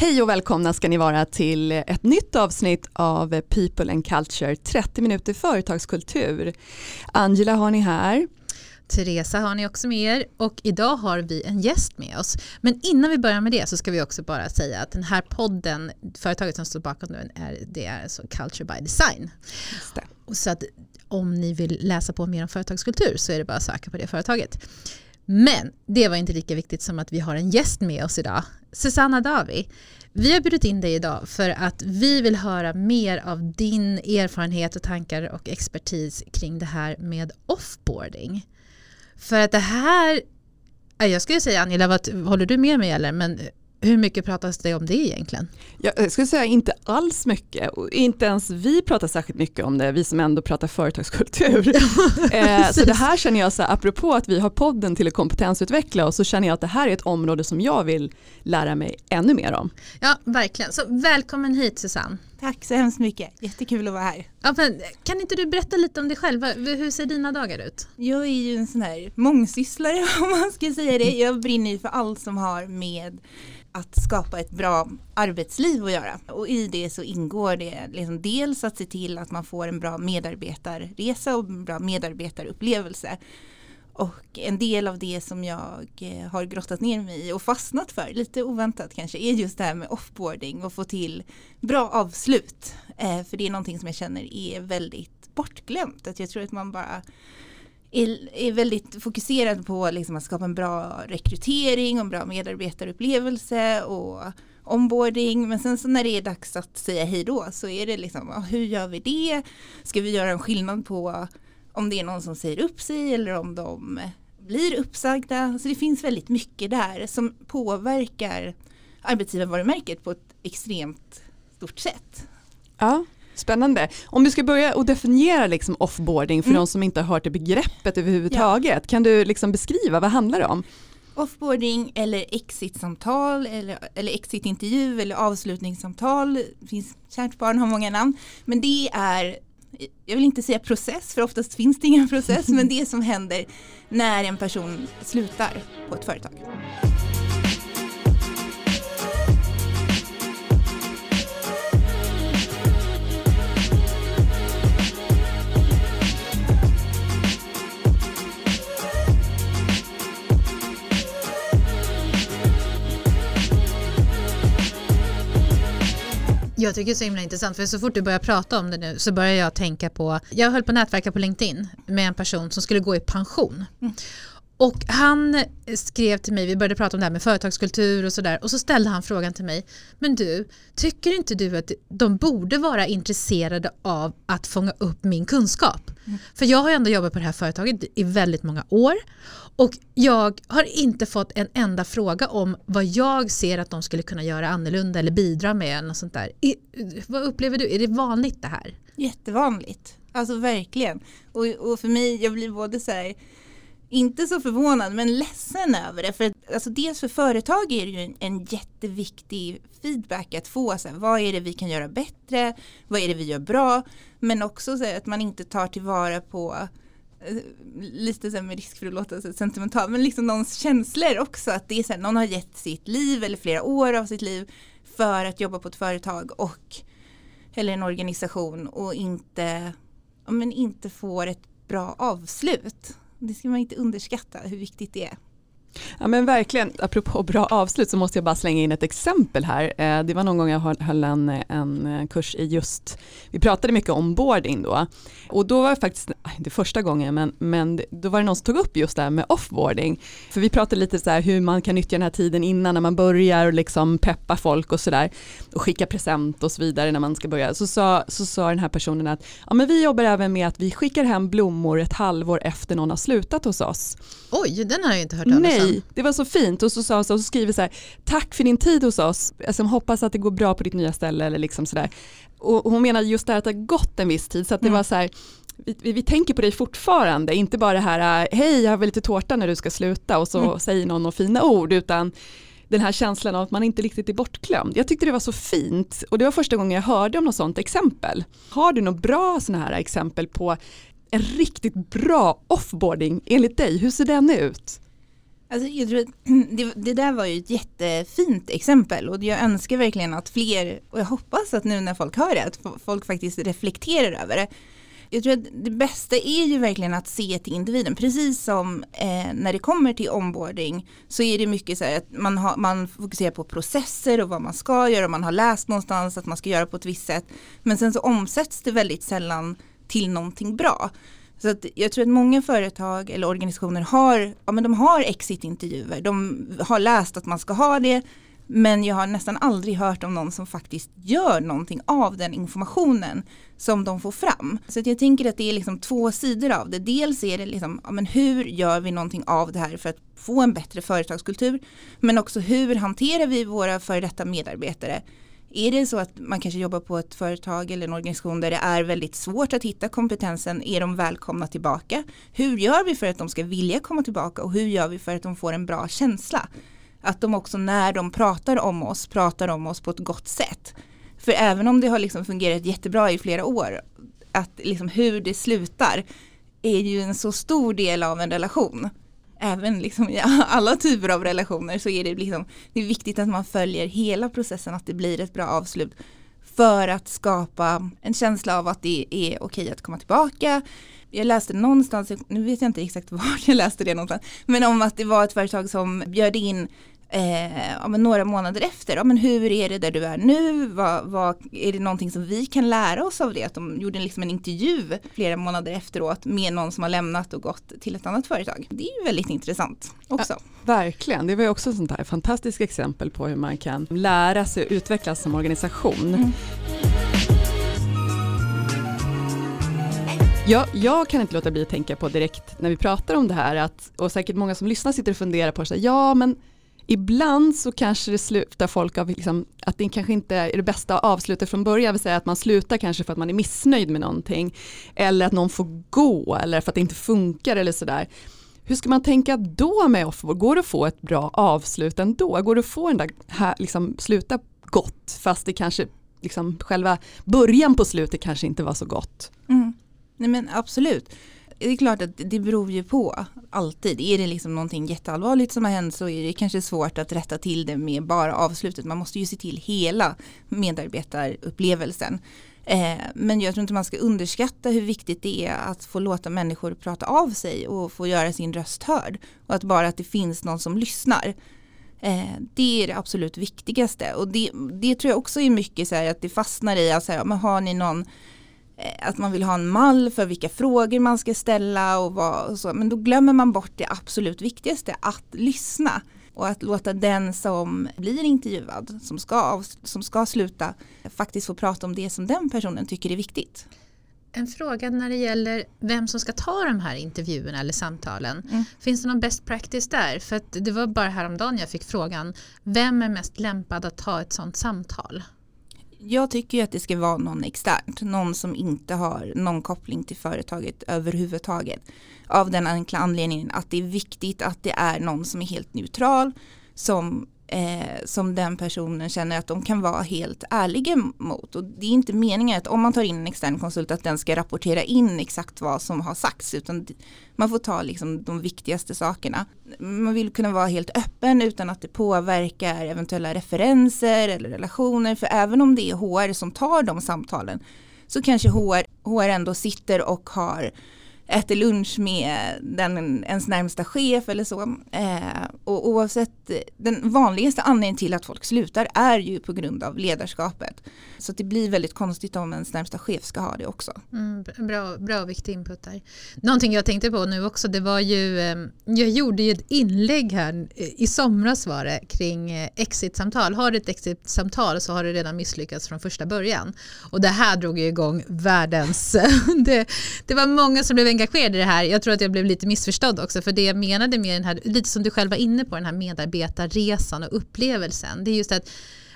Hej och välkomna ska ni vara till ett nytt avsnitt av People and Culture 30 minuter företagskultur. Angela har ni här. Teresa har ni också med er och idag har vi en gäst med oss. Men innan vi börjar med det så ska vi också bara säga att den här podden, företaget som står bakom den, är, det är alltså Culture by Design. Så att om ni vill läsa på mer om företagskultur så är det bara att söka på det företaget. Men det var inte lika viktigt som att vi har en gäst med oss idag. Susanna Davi. Vi har bjudit in dig idag för att vi vill höra mer av din erfarenhet och tankar och expertis kring det här med offboarding. För att det här, jag skulle säga Angela, vad, håller du med mig eller? Men hur mycket pratas det om det egentligen? Jag skulle säga inte alls mycket. inte ens vi pratar särskilt mycket om det, vi som ändå pratar företagskultur. eh, så det här känner jag, så här, apropå att vi har podden till att kompetensutveckla och så känner jag att det här är ett område som jag vill lära mig ännu mer om. Ja, verkligen. Så välkommen hit Susanne. Tack så hemskt mycket, jättekul att vara här. Ja, men, kan inte du berätta lite om dig själv? Hur ser dina dagar ut? Jag är ju en sån här mångsysslare om man ska säga det. Jag brinner ju för allt som har med att skapa ett bra arbetsliv att göra. Och i det så ingår det liksom dels att se till att man får en bra medarbetarresa och en bra medarbetarupplevelse. Och en del av det som jag eh, har grottat ner mig i och fastnat för, lite oväntat kanske, är just det här med offboarding och få till bra avslut. Eh, för det är någonting som jag känner är väldigt bortglömt. Att jag tror att man bara är, är väldigt fokuserad på liksom att skapa en bra rekrytering och en bra medarbetarupplevelse och onboarding. Men sen så när det är dags att säga hej då så är det liksom, hur gör vi det? Ska vi göra en skillnad på om det är någon som säger upp sig eller om de blir uppsagda. Så det finns väldigt mycket där som påverkar arbetsgivarvarumärket på ett extremt stort sätt. Ja, Spännande. Om du ska börja och definiera liksom offboarding för mm. de som inte har hört det begreppet överhuvudtaget. Ja. Kan du liksom beskriva vad handlar det om? Offboarding eller exit-samtal eller, eller exit-intervju eller avslutningssamtal. Det finns kärt barn har många namn. Men det är, jag vill inte säga process för oftast finns det ingen process, men det som händer när en person slutar på ett företag. Jag tycker det är så himla intressant för så fort du börjar prata om det nu så börjar jag tänka på, jag höll på att nätverka på LinkedIn med en person som skulle gå i pension. Mm. Och han skrev till mig, vi började prata om det här med företagskultur och sådär och så ställde han frågan till mig, men du, tycker inte du att de borde vara intresserade av att fånga upp min kunskap? Mm. För jag har ändå jobbat på det här företaget i väldigt många år och jag har inte fått en enda fråga om vad jag ser att de skulle kunna göra annorlunda eller bidra med. Eller sånt där. I, vad upplever du, är det vanligt det här? Jättevanligt, alltså verkligen. Och, och för mig, jag blir både så här inte så förvånad men ledsen över det. För alltså dels för företag är det ju en, en jätteviktig feedback att få. Så här, vad är det vi kan göra bättre? Vad är det vi gör bra? Men också så här, att man inte tar tillvara på eh, lite så med risk för att låta så sentimental, men liksom någons känslor också. Att det är så här, någon har gett sitt liv eller flera år av sitt liv för att jobba på ett företag och eller en organisation och inte, men inte får ett bra avslut. Det ska man inte underskatta hur viktigt det är. Ja men verkligen, apropå bra avslut så måste jag bara slänga in ett exempel här. Eh, det var någon gång jag höll en, en kurs i just, vi pratade mycket om boarding då. Och då var det faktiskt, inte första gången, men, men då var det någon som tog upp just det här med offboarding. För vi pratade lite så här hur man kan nyttja den här tiden innan när man börjar och liksom peppa folk och sådär. Och skicka present och så vidare när man ska börja. Så sa, så sa den här personen att ja, men vi jobbar även med att vi skickar hem blommor ett halvår efter någon har slutat hos oss. Oj, den har jag inte hört talas om. Nej, det var så fint och så sa så, så skriver så här, tack för din tid hos oss, alltså, hoppas att det går bra på ditt nya ställe eller liksom sådär. Och hon menade just det här att det har gått en viss tid så att det mm. var så här, vi, vi, tänker på dig fortfarande, inte bara det här, hej jag har väl lite tårta när du ska sluta och så mm. säger någon några fina ord, utan den här känslan av att man inte riktigt är bortglömd. Jag tyckte det var så fint och det var första gången jag hörde om något sånt exempel. Har du några bra sådana här exempel på en riktigt bra offboarding enligt dig? Hur ser den ut? Alltså, jag tror att det, det där var ju ett jättefint exempel och jag önskar verkligen att fler, och jag hoppas att nu när folk hör det, att folk faktiskt reflekterar över det. Jag tror att det bästa är ju verkligen att se till individen. Precis som eh, när det kommer till onboarding så är det mycket så här att man, har, man fokuserar på processer och vad man ska göra. och Man har läst någonstans att man ska göra på ett visst sätt. Men sen så omsätts det väldigt sällan till någonting bra. Så att jag tror att många företag eller organisationer har, ja, men de har exitintervjuer, De har läst att man ska ha det. Men jag har nästan aldrig hört om någon som faktiskt gör någonting av den informationen som de får fram. Så jag tänker att det är liksom två sidor av det. Dels är det liksom, ja, men hur gör vi någonting av det här för att få en bättre företagskultur. Men också hur hanterar vi våra före detta medarbetare är det så att man kanske jobbar på ett företag eller en organisation där det är väldigt svårt att hitta kompetensen, är de välkomna tillbaka? Hur gör vi för att de ska vilja komma tillbaka och hur gör vi för att de får en bra känsla? Att de också när de pratar om oss, pratar om oss på ett gott sätt. För även om det har liksom fungerat jättebra i flera år, att liksom hur det slutar är ju en så stor del av en relation även liksom i alla typer av relationer så är det, liksom, det är viktigt att man följer hela processen, att det blir ett bra avslut för att skapa en känsla av att det är okej att komma tillbaka. Jag läste någonstans, nu vet jag inte exakt var jag läste det någonstans, men om att det var ett företag som bjöd in eh, ja, några månader efter, ja, men hur är det där du är nu? Vad, vad, är det någonting som vi kan lära oss av det? Att de gjorde liksom en intervju flera månader efteråt med någon som har lämnat och gått till ett annat företag. Det är ju väldigt intressant också. Ja, verkligen, det var ju också ett sånt här fantastiskt exempel på hur man kan lära sig och utvecklas som organisation. Mm. Jag, jag, kan inte låta bli att tänka på direkt när vi pratar om det här, att, och säkert många som lyssnar sitter och funderar på, så här, ja men ibland så kanske det slutar folk av liksom, att det kanske inte är det bästa avslutet från början, vill säga att man slutar kanske för att man är missnöjd med någonting, eller att någon får gå, eller för att det inte funkar eller sådär. Hur ska man tänka då med offboard? Går det att få ett bra avslut ändå? Går det att få den där, här, liksom, sluta gott, fast det kanske, liksom, själva början på slutet kanske inte var så gott? Mm. Nej men absolut det är klart att det beror ju på alltid. Är det liksom någonting jätteallvarligt som har hänt så är det kanske svårt att rätta till det med bara avslutet. Man måste ju se till hela medarbetarupplevelsen. Eh, men jag tror inte man ska underskatta hur viktigt det är att få låta människor prata av sig och få göra sin röst hörd. Och att bara att det finns någon som lyssnar. Eh, det är det absolut viktigaste. Och det, det tror jag också är mycket så här att det fastnar i att men har ni någon att man vill ha en mall för vilka frågor man ska ställa och, vad, och så. Men då glömmer man bort det absolut viktigaste, att lyssna. Och att låta den som blir intervjuad, som ska, som ska sluta, faktiskt få prata om det som den personen tycker är viktigt. En fråga när det gäller vem som ska ta de här intervjuerna eller samtalen. Mm. Finns det någon best practice där? För det var bara häromdagen jag fick frågan, vem är mest lämpad att ta ett sådant samtal? Jag tycker ju att det ska vara någon externt, någon som inte har någon koppling till företaget överhuvudtaget. Av den enkla anledningen att det är viktigt att det är någon som är helt neutral, som eh, som den personen känner att de kan vara helt ärliga mot. Och det är inte meningen att om man tar in en extern konsult att den ska rapportera in exakt vad som har sagts utan man får ta liksom de viktigaste sakerna. Man vill kunna vara helt öppen utan att det påverkar eventuella referenser eller relationer för även om det är HR som tar de samtalen så kanske HR, HR ändå sitter och har äter lunch med den, ens närmsta chef eller så. Eh, och oavsett, den vanligaste anledningen till att folk slutar är ju på grund av ledarskapet. Så det blir väldigt konstigt om ens närmsta chef ska ha det också. Mm, bra, bra och viktig input där. Någonting jag tänkte på nu också, det var ju, eh, jag gjorde ju ett inlägg här, eh, i somras var det, kring eh, exit-samtal. Har du ett exit-samtal så har du redan misslyckats från första början. Och det här drog ju igång världens, det, det var många som blev engagerad i det här. Jag tror att jag blev lite missförstådd också för det jag menade med den här, lite som du själv var inne på, den här medarbetarresan och upplevelsen. Det är just att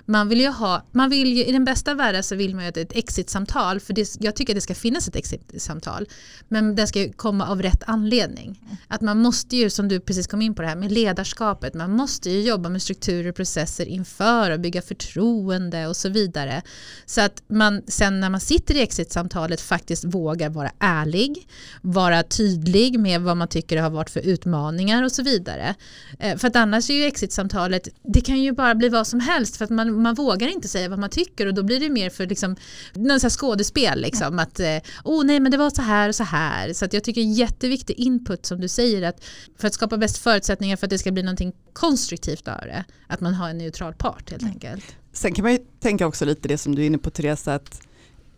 man vill ju ha, man vill ju, i den bästa världen så vill man ju att ett exit-samtal, för det, jag tycker att det ska finnas ett exit-samtal, men det ska ju komma av rätt anledning. Att man måste ju, som du precis kom in på det här med ledarskapet, man måste ju jobba med strukturer och processer inför och bygga förtroende och så vidare. Så att man sen när man sitter i exit-samtalet faktiskt vågar vara ärlig, vara tydlig med vad man tycker det har varit för utmaningar och så vidare. Eh, för att annars är ju exit-samtalet, det kan ju bara bli vad som helst för att man, man vågar inte säga vad man tycker och då blir det mer för liksom, någon så skådespel. Liksom, att, eh, oh nej men det var så här och så här. Så att jag tycker jätteviktig input som du säger att för att skapa bäst förutsättningar för att det ska bli någonting konstruktivt av det. Att man har en neutral part helt mm. enkelt. Sen kan man ju tänka också lite det som du är inne på Therese, att,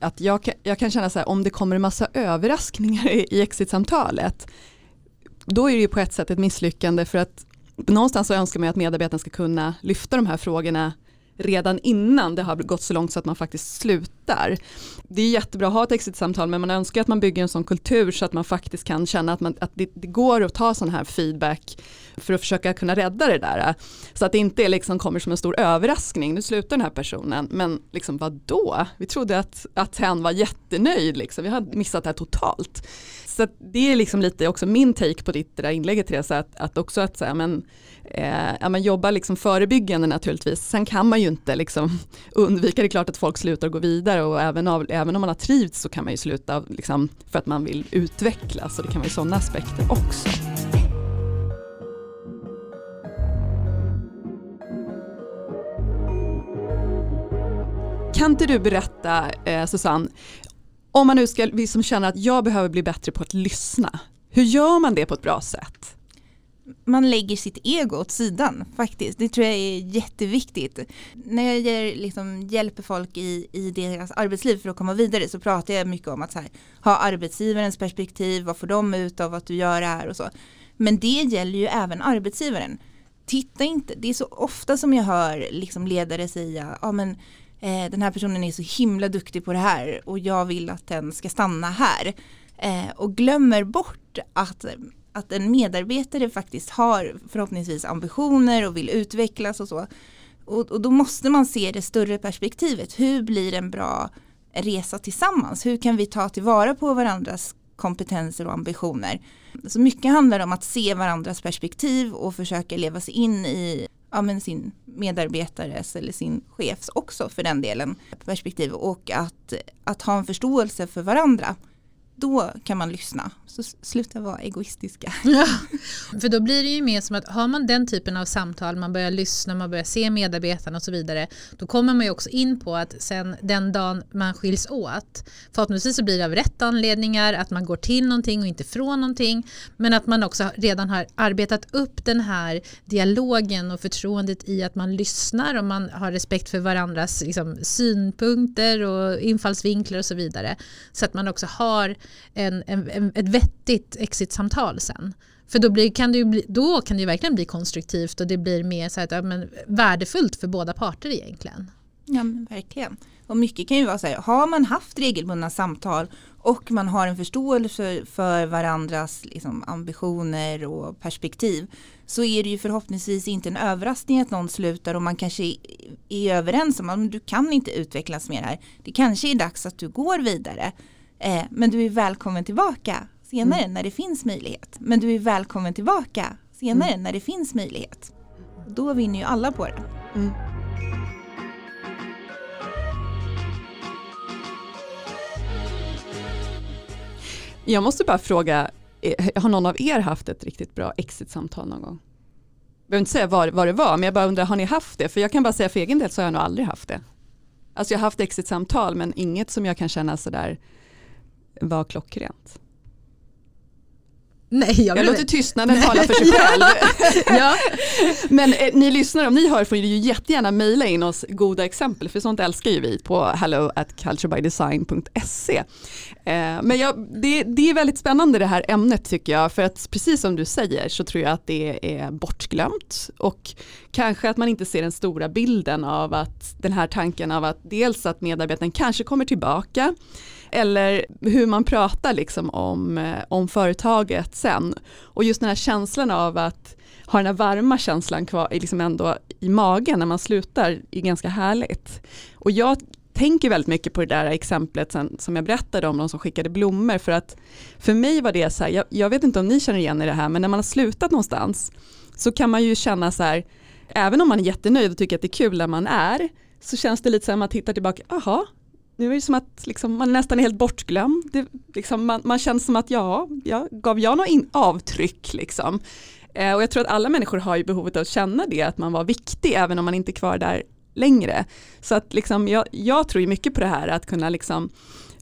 att jag, jag kan känna så här om det kommer en massa överraskningar i, i exit-samtalet, då är det ju på ett sätt ett misslyckande för att någonstans så önskar man att medarbetarna ska kunna lyfta de här frågorna redan innan det har gått så långt så att man faktiskt slutar. Det är jättebra att ha ett exit-samtal men man önskar att man bygger en sån kultur så att man faktiskt kan känna att, man, att det, det, går att ta sån här feedback för att försöka kunna rädda det där. Så att det inte liksom kommer som en stor överraskning, nu slutar den här personen, men liksom vadå? Vi trodde att, att hen var jättenöjd, liksom. vi har missat det här totalt. Så det är liksom lite också min take på ditt där inlägget Therese, att, att också att säga, men, eh, ja, men jobba liksom förebyggande naturligtvis. Sen kan man ju inte liksom undvika, det är klart att folk slutar gå vidare och även, av, även om man har trivts så kan man ju sluta liksom, för att man vill utvecklas och det kan vara sådana aspekter också. Kan inte du berätta, eh, Susanne, om man nu ska vi som känner att jag behöver bli bättre på att lyssna, hur gör man det på ett bra sätt? Man lägger sitt ego åt sidan faktiskt. Det tror jag är jätteviktigt. När jag ger, liksom, hjälper folk i, i deras arbetsliv för att komma vidare så pratar jag mycket om att här, ha arbetsgivarens perspektiv, vad får de ut av att du gör det här och så. Men det gäller ju även arbetsgivaren. Titta inte, det är så ofta som jag hör liksom ledare säga, ja men eh, den här personen är så himla duktig på det här och jag vill att den ska stanna här. Eh, och glömmer bort att, att en medarbetare faktiskt har förhoppningsvis ambitioner och vill utvecklas och så. Och, och då måste man se det större perspektivet. Hur blir en bra resa tillsammans? Hur kan vi ta tillvara på varandras kompetenser och ambitioner? Så mycket handlar om att se varandras perspektiv och försöka leva sig in i ja, men sin medarbetares eller sin chefs också för den delen perspektiv och att, att ha en förståelse för varandra då kan man lyssna. Så sluta vara egoistiska. Ja, för då blir det ju mer som att har man den typen av samtal, man börjar lyssna, man börjar se medarbetarna och så vidare, då kommer man ju också in på att sen den dagen man skiljs åt, förhoppningsvis så blir det av rätt anledningar, att man går till någonting och inte från någonting, men att man också redan har arbetat upp den här dialogen och förtroendet i att man lyssnar och man har respekt för varandras liksom, synpunkter och infallsvinklar och så vidare. Så att man också har en, en, ett vettigt exit-samtal sen. För då, blir, kan det ju bli, då kan det ju verkligen bli konstruktivt och det blir mer så här, ja, men, värdefullt för båda parter egentligen. Ja men verkligen. Och mycket kan ju vara så här, har man haft regelbundna samtal och man har en förståelse för varandras liksom, ambitioner och perspektiv så är det ju förhoppningsvis inte en överraskning att någon slutar och man kanske är överens om att du kan inte utvecklas mer här. Det kanske är dags att du går vidare. Eh, men du är välkommen tillbaka senare mm. när det finns möjlighet. Men du är välkommen tillbaka senare mm. när det finns möjlighet. Då vinner ju alla på det. Mm. Jag måste bara fråga, eh, har någon av er haft ett riktigt bra exit-samtal någon gång? Jag behöver inte säga vad, vad det var, men jag bara undrar, har ni haft det? För jag kan bara säga för egen del så har jag nog aldrig haft det. Alltså jag har haft exit-samtal men inget som jag kan känna sådär var klockrent. Nej, jag, jag låter tystnaden tala för sig själv. ja. Men eh, ni lyssnar, om ni hör får ni ju jättegärna mejla in oss goda exempel, för sånt älskar ju vi på hello at culturebydesign.se. Eh, men jag, det, det, är väldigt spännande det här ämnet tycker jag, för att precis som du säger så tror jag att det är bortglömt och kanske att man inte ser den stora bilden av att den här tanken av att dels att medarbetaren kanske kommer tillbaka eller hur man pratar liksom om, eh, om företaget sen. Och just den här känslan av att ha den här varma känslan kvar liksom ändå i magen när man slutar är ganska härligt. Och jag tänker väldigt mycket på det där exemplet sen, som jag berättade om, de som skickade blommor, för att för mig var det så här, jag, jag vet inte om ni känner igen i det här, men när man har slutat någonstans så kan man ju känna så här, även om man är jättenöjd och tycker att det är kul där man är, så känns det lite så här, man tittar tillbaka, aha, nu är det som att liksom, man nästan är helt bortglömd. Det, liksom, man, man känner som att ja, ja gav jag något in, avtryck liksom? Eh, och jag tror att alla människor har ju behovet av att känna det, att man var viktig även om man inte är kvar där längre. Så att liksom, jag, jag tror ju mycket på det här att kunna liksom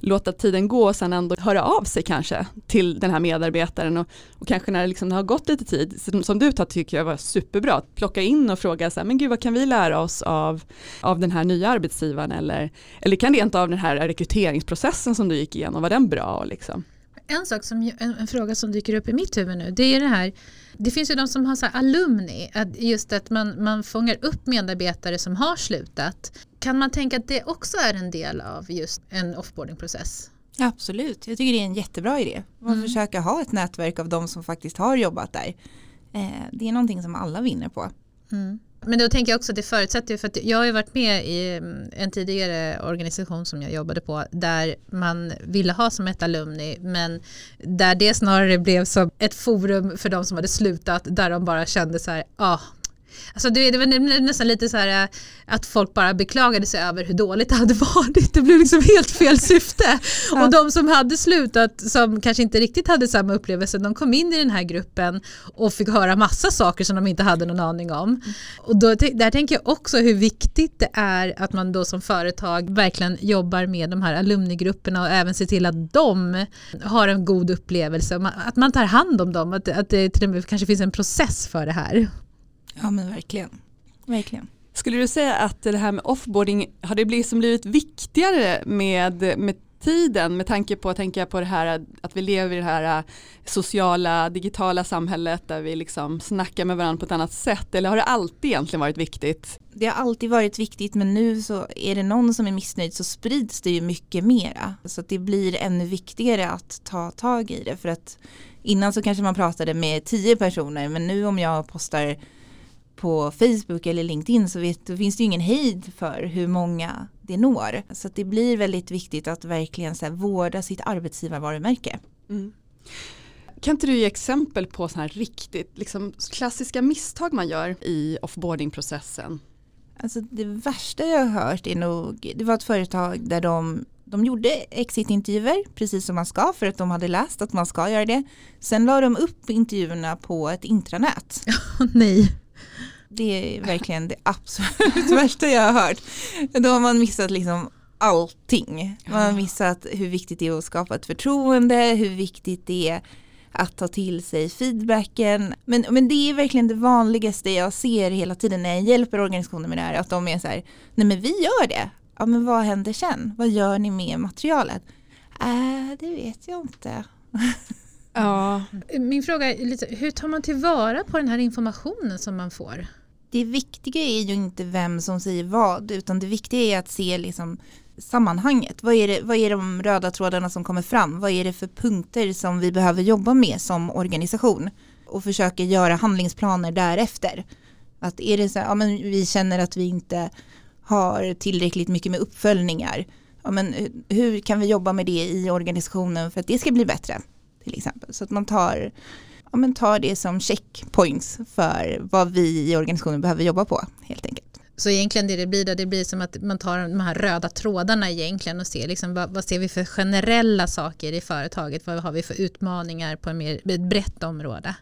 låta tiden gå och sen ändå höra av sig kanske till den här medarbetaren och, och kanske när det liksom har gått lite tid, som, som du tar tycker jag var superbra, att plocka in och fråga så här, men gud vad kan vi lära oss av, av den här nya arbetsgivaren eller, eller kan det inte av den här rekryteringsprocessen som du gick igenom, var den bra? Liksom? En sak som, en, en, fråga som dyker upp i mitt huvud nu, det är det här, det finns ju de som har så alumni, att just att man, man fångar upp medarbetare som har slutat. Kan man tänka att det också är en del av just en offboardingprocess? Absolut, jag tycker det är en jättebra idé. Man mm. försöker ha ett nätverk av de som faktiskt har jobbat där. Eh, det är någonting som alla vinner på. Mm. Men då tänker jag också att det förutsätter, för att jag har ju varit med i mm, en tidigare organisation som jag jobbade på där man ville ha som ett alumni men där det snarare blev som ett forum för de som hade slutat där de bara kände så här, ah, Alltså det, det var nästan lite så här äh, att folk bara beklagade sig över hur dåligt det hade varit. Det blev liksom helt fel syfte. Ja. Och de som hade slutat, som kanske inte riktigt hade samma upplevelse, de kom in i den här gruppen och fick höra massa saker som de inte hade någon aning om. Och då, där tänker jag också hur viktigt det är att man då som företag verkligen jobbar med de här alumnigrupperna och även ser till att de har en god upplevelse. Att man tar hand om dem, att, att det till och med kanske finns en process för det här. Ja men verkligen. verkligen. Skulle du säga att det här med offboarding, har det blivit, som blivit viktigare med, med tiden med tanke på, tänka på det här att vi lever i det här sociala digitala samhället där vi liksom snackar med varandra på ett annat sätt eller har det alltid egentligen varit viktigt? Det har alltid varit viktigt men nu så är det någon som är missnöjd så sprids det ju mycket mera så att det blir ännu viktigare att ta tag i det för att innan så kanske man pratade med tio personer men nu om jag postar på Facebook eller LinkedIn så vet, då finns det ju ingen hejd för hur många det når. Så det blir väldigt viktigt att verkligen så här, vårda sitt arbetsgivarvarumärke. Mm. Kan inte du ge exempel på sådana här riktigt liksom, klassiska misstag man gör i offboardingprocessen? Alltså det värsta jag har hört är nog, det var ett företag där de, de gjorde exitintervjuer precis som man ska för att de hade läst att man ska göra det. Sen la de upp intervjuerna på ett intranät. Nej. Det är verkligen det absolut värsta jag har hört. Då har man missat liksom allting. Man har missat hur viktigt det är att skapa ett förtroende, hur viktigt det är att ta till sig feedbacken. Men, men det är verkligen det vanligaste jag ser hela tiden när jag hjälper organisationer med det här. Att de är så här, nej men vi gör det. Ja men vad händer sen? Vad gör ni med materialet? Äh, det vet jag inte. Ja. Min fråga är lite, hur tar man tillvara på den här informationen som man får? Det viktiga är ju inte vem som säger vad utan det viktiga är att se liksom sammanhanget. Vad är, det, vad är de röda trådarna som kommer fram? Vad är det för punkter som vi behöver jobba med som organisation? Och försöka göra handlingsplaner därefter. Att är det så här, ja men vi känner att vi inte har tillräckligt mycket med uppföljningar. Ja men eh, hur kan vi jobba med det i organisationen för att det ska bli bättre? Till exempel. Så att man tar ja, men ta det som checkpoints för vad vi i organisationen behöver jobba på helt enkelt. Så egentligen det det blir då, det blir som att man tar de här röda trådarna egentligen och ser liksom, vad, vad ser vi för generella saker i företaget, vad har vi för utmaningar på ett mer, ett brett område.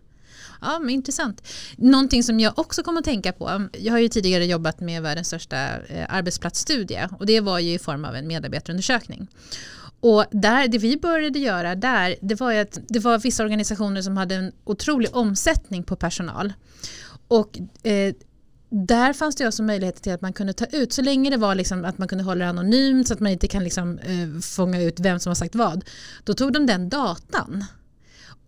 Ja, men intressant. Någonting som jag också kom att tänka på, jag har ju tidigare jobbat med världens största eh, arbetsplatsstudie och det var ju i form av en medarbetarundersökning. Och där, det vi började göra där, det var att det var vissa organisationer som hade en otrolig omsättning på personal. Och eh, där fanns det också möjligheter till att man kunde ta ut, så länge det var liksom att man kunde hålla det anonymt så att man inte kan liksom, eh, fånga ut vem som har sagt vad, då tog de den datan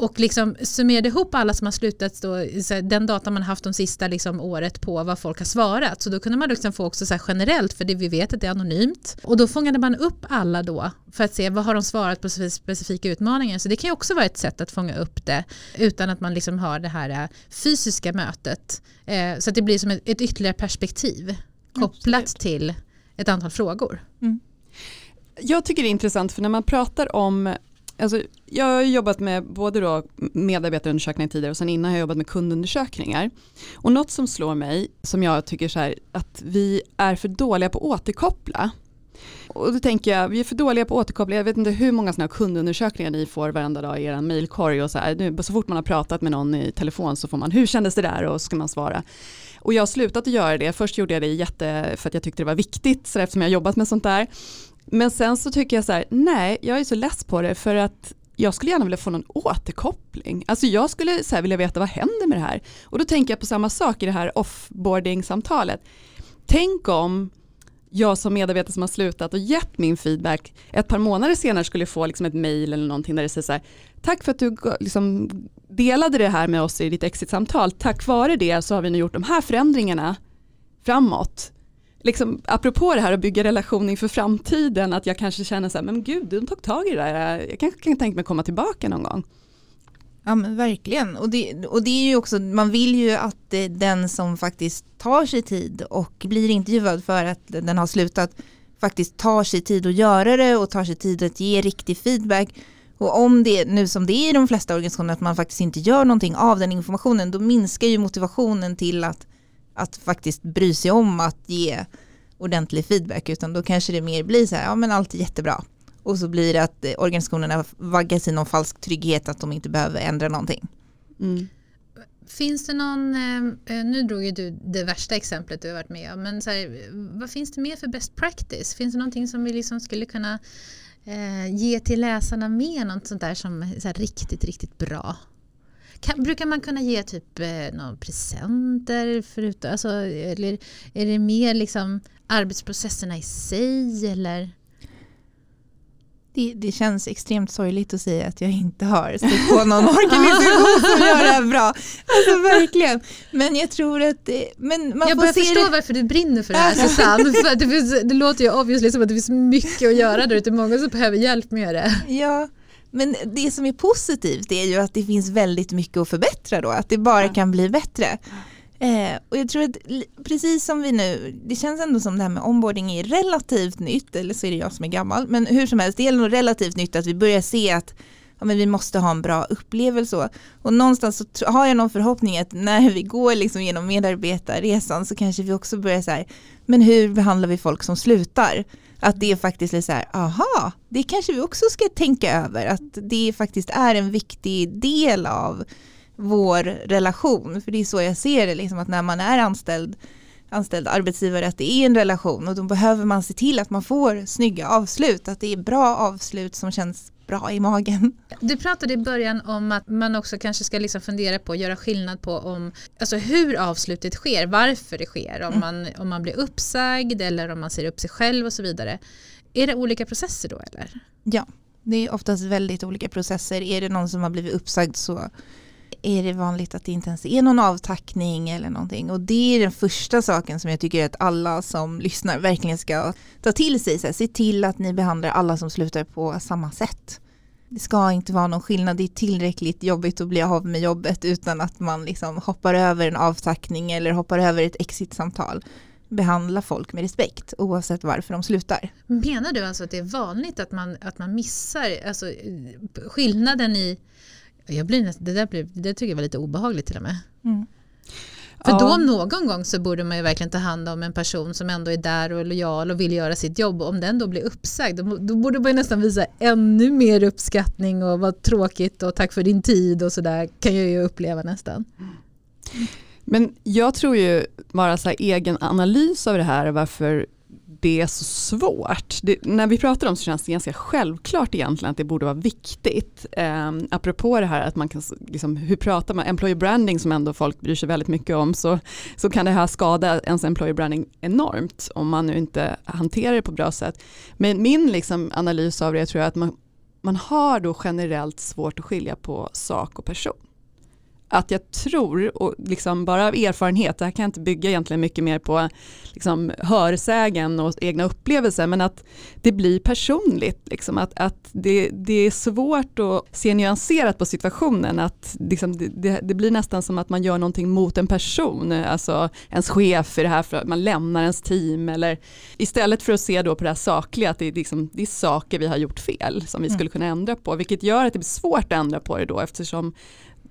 och liksom summerade ihop alla som har slutat då, den data man haft de sista liksom året på vad folk har svarat. Så då kunde man liksom få också så generellt, för det vi vet att det är anonymt. Och då fångade man upp alla då för att se vad har de svarat på specifika utmaningar. Så det kan ju också vara ett sätt att fånga upp det utan att man liksom har det här äh, fysiska mötet. Eh, så att det blir som ett, ett ytterligare perspektiv kopplat Absolut. till ett antal frågor. Mm. Jag tycker det är intressant för när man pratar om Alltså, jag har jobbat med både då medarbetarundersökningar tidigare och sen innan har jag jobbat med kundundersökningar. Och något som slår mig, som jag tycker så här, att vi är för dåliga på att återkoppla. Och då tänker jag, vi är för dåliga på att återkoppla, jag vet inte hur många sådana kundundersökningar ni får varenda dag i er mailkorg och så här, nu, så fort man har pratat med någon i telefon så får man, hur kändes det där och så ska man svara. Och jag har slutat att göra det, först gjorde jag det jätte, för att jag tyckte det var viktigt, så eftersom jag har jobbat med sånt där. Men sen så tycker jag så här, nej, jag är så less på det för att jag skulle gärna vilja få någon återkoppling. Alltså jag skulle så vilja veta vad händer med det här. Och då tänker jag på samma sak i det här offboarding-samtalet. Tänk om jag som medarbetare som har slutat och gett min feedback ett par månader senare skulle få liksom ett mail eller någonting där det säger så här, tack för att du liksom delade det här med oss i ditt exit-samtal, tack vare det så har vi nu gjort de här förändringarna framåt liksom, apropå det här att bygga relation inför framtiden, att jag kanske känner så här, men gud, de tog tag i det där, jag kanske kan tänka mig komma tillbaka någon gång. Ja men verkligen, och det, och det är ju också, man vill ju att eh, den som faktiskt tar sig tid och blir intervjuad för att den har slutat, faktiskt tar sig tid att göra det och tar sig tid att ge riktig feedback. Och om det nu som det är i de flesta organisationer att man faktiskt inte gör någonting av den informationen, då minskar ju motivationen till att att faktiskt bry sig om att ge ordentlig feedback utan då kanske det mer blir så här, ja men allt är jättebra. Och så blir det att eh, organisationerna vaggas i någon falsk trygghet att de inte behöver ändra någonting. Mm. Finns det någon, eh, eh, nu drog ju du det värsta exemplet du har varit med om, men så här, vad finns det mer för best practice? Finns det någonting som vi liksom skulle kunna eh, ge till läsarna med, något sånt där som är så här, riktigt, riktigt bra? Kan, brukar man kunna ge typ eh, några presenter? Förut, alltså, eller är det mer liksom arbetsprocesserna i sig? Eller? Det, det, känns extremt sorgligt att säga att jag inte har stött på någon organisation som gör det här bra. Alltså verkligen. Men jag tror att det, men man Jag börjar förstå det. varför du brinner för det här Susanne. För det, finns, det låter ju obviously som att det finns mycket att göra där ute. Många som behöver hjälp med det. Ja, men det som är positivt är ju att det finns väldigt mycket att förbättra då, att det bara kan bli bättre. Eh, och jag tror att precis som vi nu, det känns ändå som det här med onboarding är relativt nytt, eller så är det jag som är gammal, men hur som helst, det är nog relativt nytt att vi börjar se att ja, men vi måste ha en bra upplevelse. Och någonstans så har jag någon förhoppning att när vi går liksom genom medarbetarresan så kanske vi också börjar så här, men hur behandlar vi folk som slutar? Att det faktiskt är så här, aha, det kanske vi också ska tänka över, att det faktiskt är en viktig del av vår relation. För det är så jag ser det, liksom, att när man är anställd, anställd arbetsgivare, att det är en relation och då behöver man se till att man får snygga avslut, att det är bra avslut som känns bra i magen. Du pratade i början om att man också kanske ska liksom fundera på att göra skillnad på om, alltså hur avslutet sker, varför det sker, om, mm. man, om man blir uppsagd eller om man ser upp sig själv och så vidare. Är det olika processer då eller? Ja, det är oftast väldigt olika processer. Är det någon som har blivit uppsagd så är det vanligt att det inte ens är någon avtackning eller någonting. Och det är den första saken som jag tycker att alla som lyssnar verkligen ska ta till sig. Så här, se till att ni behandlar alla som slutar på samma sätt. Det ska inte vara någon skillnad, det är tillräckligt jobbigt att bli av med jobbet utan att man liksom hoppar över en avtackning eller hoppar över ett exitsamtal. behandla folk med respekt oavsett varför de slutar. Mm. Menar du alltså att det är vanligt att man, att man missar alltså, skillnaden i jag blir, det, där blir, det tycker jag var lite obehagligt till och med. Mm. För ja. då någon gång så borde man ju verkligen ta hand om en person som ändå är där och är lojal och vill göra sitt jobb. Om den då blir uppsagd, då, då borde man ju nästan visa ännu mer uppskattning och vad tråkigt och tack för din tid och sådär kan jag ju uppleva nästan. Men jag tror ju bara så egen analys av det här varför det är så svårt. Det, när vi pratar om så känns det ganska självklart egentligen att det borde vara viktigt. Eh, apropå det här att man kan, liksom, hur pratar man, employer branding som ändå folk bryr sig väldigt mycket om, så, så kan det här skada ens employer branding enormt om man nu inte hanterar det på bra sätt. Men min liksom, analys av det tror jag att man man har då generellt svårt att skilja på sak och person att jag tror, och liksom bara av erfarenhet, det här kan jag inte bygga egentligen mycket mer på liksom hörsägen och egna upplevelser, men att det blir personligt. Liksom, att, att det, det är svårt att se nyanserat på situationen, att liksom, det, det, blir nästan som att man gör någonting mot en person, alltså ens chef i det här, för att man lämnar ens team, eller istället för att se då på det här sakliga, att det är, liksom, det är saker vi har gjort fel som vi mm. skulle kunna ändra på, vilket gör att det blir svårt att ändra på det då, eftersom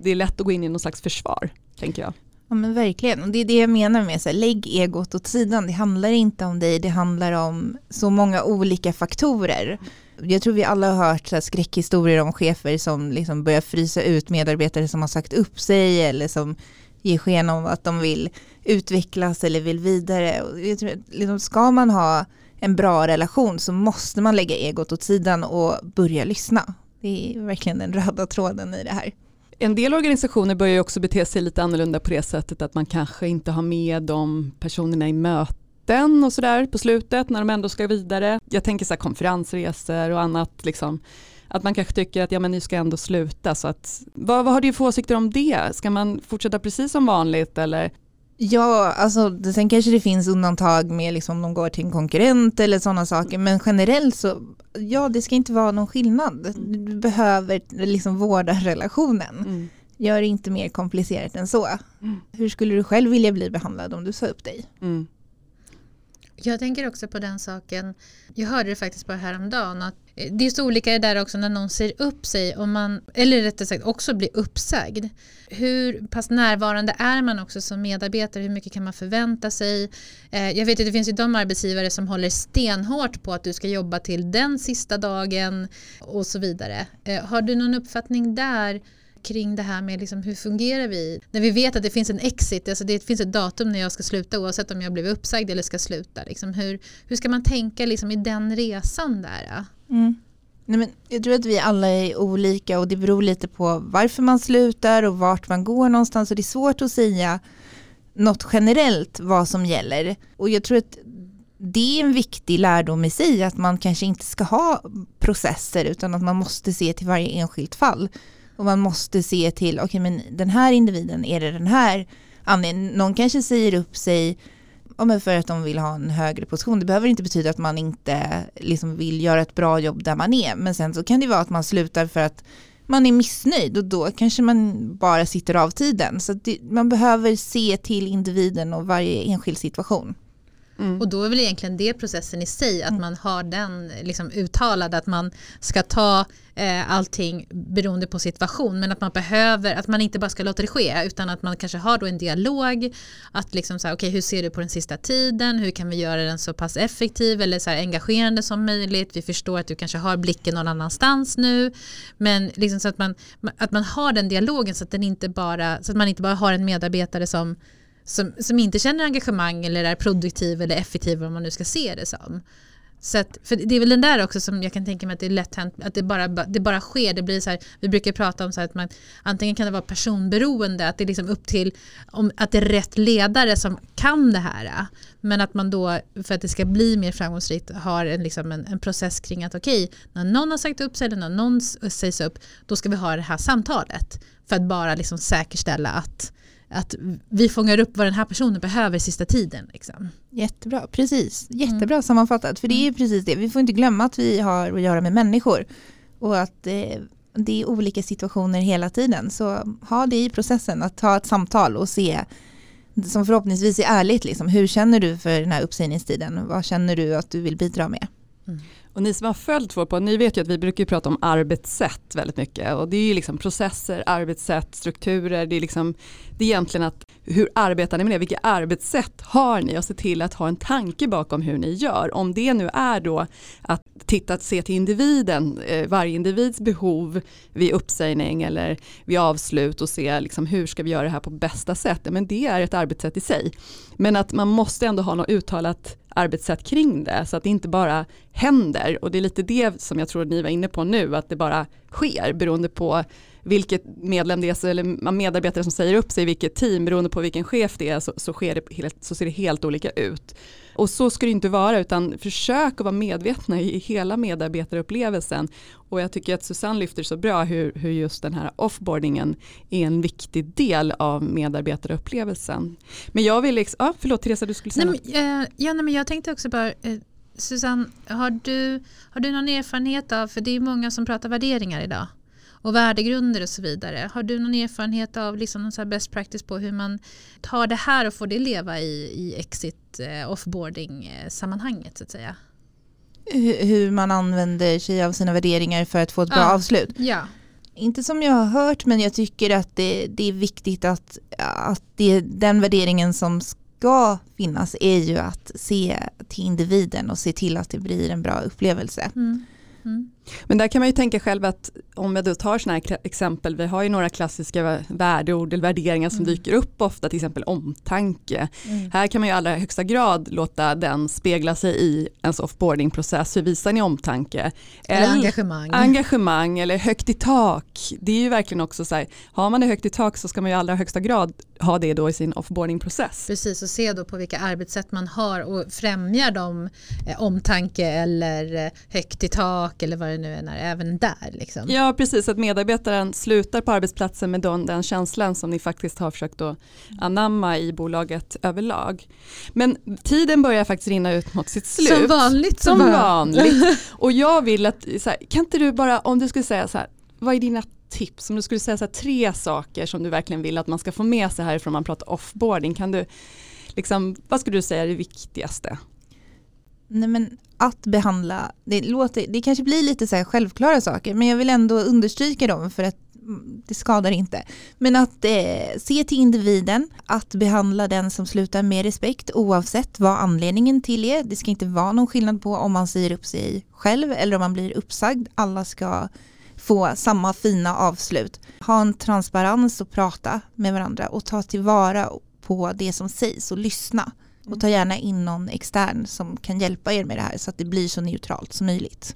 det är lätt att gå in i någon slags försvar, tänker jag. Ja men verkligen, och det är det jag menar med så här, lägg egot åt sidan. Det handlar inte om dig, det handlar om så många olika faktorer. Jag tror vi alla har hört så här, skräckhistorier om chefer som liksom börjar frysa ut medarbetare som har sagt upp sig eller som ger sken av att de vill utvecklas eller vill vidare. Och jag tror, liksom, ska man ha en bra relation så måste man lägga egot åt sidan och börja lyssna. Det är verkligen den röda tråden i det här en del organisationer börjar också bete sig lite annorlunda på det sättet att man kanske inte har med de personerna i möten och sådär på slutet när de ändå ska vidare. Jag tänker så här konferensresor och annat liksom. Att man kanske tycker att ja, men ni ska ändå sluta. Så att, vad, vad har du för åsikter om det? Ska man fortsätta precis som vanligt eller Ja, alltså sen kanske det finns undantag med liksom de går till en konkurrent eller sådana saker, men generellt så, ja det ska inte vara någon skillnad. Du behöver liksom vårda relationen. Mm. Gör det inte mer komplicerat än så. Mm. Hur skulle du själv vilja bli behandlad om du sa upp dig? Mm. Jag tänker också på den saken, jag hörde det faktiskt bara häromdagen, att eh, det är så olika det där också när någon säger upp sig, om man, eller rättare sagt också blir uppsagd. Hur pass närvarande är man också som medarbetare? Hur mycket kan man förvänta sig? Eh, jag vet att det finns ju de arbetsgivare som håller stenhårt på att du ska jobba till den sista dagen och så vidare. Eh, har du någon uppfattning där? Kring det här med liksom hur fungerar vi? När vi vet att det finns en exit, alltså det finns ett datum när jag ska sluta oavsett om jag blivit uppsagd eller ska sluta. Liksom hur, hur ska man tänka liksom i den resan där? Mm. Nej, men jag tror att vi alla är olika och det beror lite på varför man slutar och vart man går någonstans och det är svårt att säga något generellt vad som gäller. Och jag tror att det är en viktig lärdom i sig att man kanske inte ska ha processer utan att man måste se till varje enskilt fall. Och man måste se till, okej okay, men den här individen, är det den här anledningen? Någon kanske säger upp sig ja, för att de vill ha en högre position. Det behöver inte betyda att man inte liksom vill göra ett bra jobb där man är. Men sen så kan det vara att man slutar för att man är missnöjd och då kanske man bara sitter av tiden. Så det, man behöver se till individen och varje enskild situation. Mm. Och då är väl egentligen det processen i sig, att mm. man har den liksom uttalad, att man ska ta eh, allting beroende på situation, men att man behöver, att man inte bara ska låta det ske, utan att man kanske har då en dialog, att liksom så här, okej okay, hur ser du på den sista tiden, hur kan vi göra den så pass effektiv eller så här engagerande som möjligt, vi förstår att du kanske har blicken någon annanstans nu, men liksom så att man, att man har den dialogen så att, den inte bara, så att man inte bara har en medarbetare som som, som inte känner engagemang eller är produktiv eller effektiv vad man nu ska se det som. Så att, för det är väl den där också som jag kan tänka mig att det är lätt hänt, att det bara, det bara sker. Det blir så här, vi brukar prata om så att man, antingen kan det vara personberoende, att det är liksom upp till om, att det är rätt ledare som kan det här. Men att man då, för att det ska bli mer framgångsrikt, har en, liksom en, en process kring att okej, okay, när någon har sagt upp sig eller när någon sägs upp, då ska vi ha det här samtalet. För att bara liksom säkerställa att att vi fångar upp vad den här personen behöver sista tiden. Liksom. Jättebra, precis. Jättebra mm. sammanfattat. För det är mm. precis det, vi får inte glömma att vi har att göra med människor. Och att det, det är olika situationer hela tiden. Så ha det i processen, att ta ett samtal och se som förhoppningsvis är ärligt. Liksom. Hur känner du för den här uppsägningstiden? Vad känner du att du vill bidra med? Mm. Och ni som har följt vår podd, ni vet ju att vi brukar prata om arbetssätt väldigt mycket. Och det är ju liksom processer, arbetssätt, strukturer. Det är, liksom, det är egentligen att hur arbetar ni med det? Vilka arbetssätt har ni? Och se till att ha en tanke bakom hur ni gör. Om det nu är då att titta, att se till individen, eh, varje individs behov vid uppsägning eller vid avslut och se liksom, hur ska vi göra det här på bästa sätt. Men det är ett arbetssätt i sig. Men att man måste ändå ha något uttalat arbetssätt kring det så att det inte bara händer och det är lite det som jag tror ni var inne på nu att det bara sker beroende på vilket medlem det är eller medarbetare som säger upp sig i vilket team beroende på vilken chef det är så, så, sker det helt, så ser det helt olika ut. Och så ska det inte vara utan försök att vara medvetna i hela medarbetarupplevelsen. Och jag tycker att Susanne lyfter så bra hur, hur just den här offboardingen är en viktig del av medarbetarupplevelsen. Men jag vill, ja, förlåt Teresa du skulle säga nej, men, eh, ja, nej, men Jag tänkte också bara, eh, Susanne, har du, har du någon erfarenhet av, för det är många som pratar värderingar idag och värdegrunder och så vidare. Har du någon erfarenhet av liksom någon så best practice på hur man tar det här och får det leva i, i exit eh, offboarding eh, sammanhanget så att säga? Hur man använder sig av sina värderingar för att få ett bra Ja. avslut. Ja, Inte som jag har hört men jag tycker att det, det är viktigt att, att det, den värderingen som ska finnas är ju att se till individen och se till att det blir en bra upplevelse. mm. Mm. Men där kan man ju tänka själv att om jag då tar sådana här exempel, vi har ju några klassiska vä- värdeord eller värderingar som Mm. dyker upp ofta, till exempel omtanke. Mm. Här kan man ju i allra högsta grad låta den spegla sig i ens offboardingprocess. Hur visar ni omtanke? Eller engagemang. engagemang eller högt i tak. Det är ju verkligen också så här, har man det högt i tak så ska man ju i allra högsta grad ha det då i sin offboardingprocess. Precis, och se då på vilka arbetssätt man har och främjar de eh, omtanke eller eh, högt i tak eller vad det nu än är, även där. Liksom. Ja precis, att medarbetaren slutar på arbetsplatsen med den, den känslan som ni faktiskt har försökt att anamma i bolaget överlag. Men tiden börjar faktiskt rinna ut mot sitt slut. Som vanligt. Som bara- vanligt. Och jag vill att, här, kan inte du bara, om du skulle säga så här, vad är dina tips? Om du skulle säga så här, tre saker som du verkligen vill att man ska få med sig härifrån man pratar offboarding, kan du, liksom, vad skulle du säga är det viktigaste? Nej, men att behandla, det, låter, det kanske blir lite så här självklara saker men jag vill ändå understryka dem för att mm, det skadar inte. Men att eh, se till individen, att behandla den som slutar med respekt oavsett vad anledningen till är. Det ska inte vara någon skillnad på om man säger upp sig själv eller om man blir uppsagd. Alla ska få samma fina avslut. Ha en transparens och prata med varandra och ta tillvara på det som sägs och lyssna. Och ta gärna in någon extern som kan hjälpa er med det här så att det blir så neutralt som möjligt.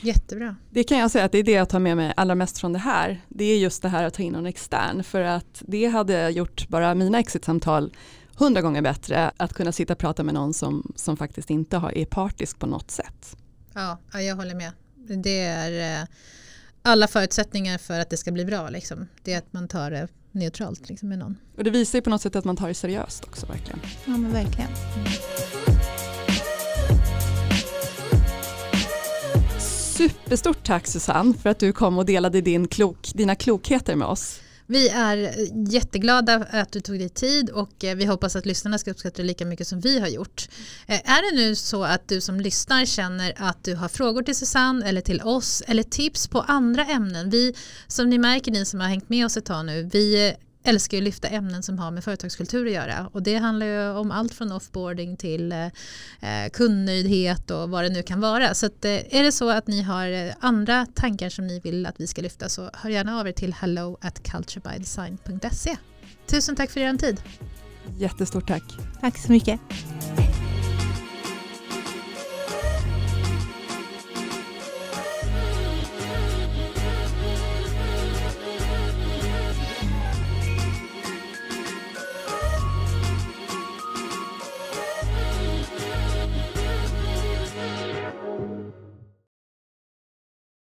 Jättebra. Det kan jag säga att det är det jag tar med mig allra mest från det här. Det är just det här att ta in någon extern för att det hade gjort bara mina exitsamtal hundra gånger bättre att kunna sitta och prata med någon som, som faktiskt inte har, är partisk på något sätt. Ja, ja, jag håller med. Det är eh, alla förutsättningar för att det ska bli bra. Liksom. Det är att man tar det neutralt liksom, med någon. Och det visar ju på något sätt att man tar det seriöst också verkligen. Ja men verkligen. Superstort tack Susanne för att du kom och delade din klok, dina klokheter med oss. Vi är jätteglada att du tog dig tid och eh, vi hoppas att lyssnarna ska uppskatta det lika mycket som vi har gjort. Eh, är det nu så att du som lyssnar känner att du har frågor till Susanne eller till oss eller tips på andra ämnen? Vi, som ni märker, ni som har hängt med oss ett tag nu, vi älskar ju att lyfta ämnen som har med företagskultur att göra och det handlar ju om allt från offboarding till eh, eh, kundnöjdhet och vad det nu kan vara. Så att, eh, är det så att ni har eh, andra tankar som ni vill att vi ska lyfta så hör gärna av er till hello at culturebydesign.se. Tusen tack för er tid. Jättestort tack. Tack så mycket.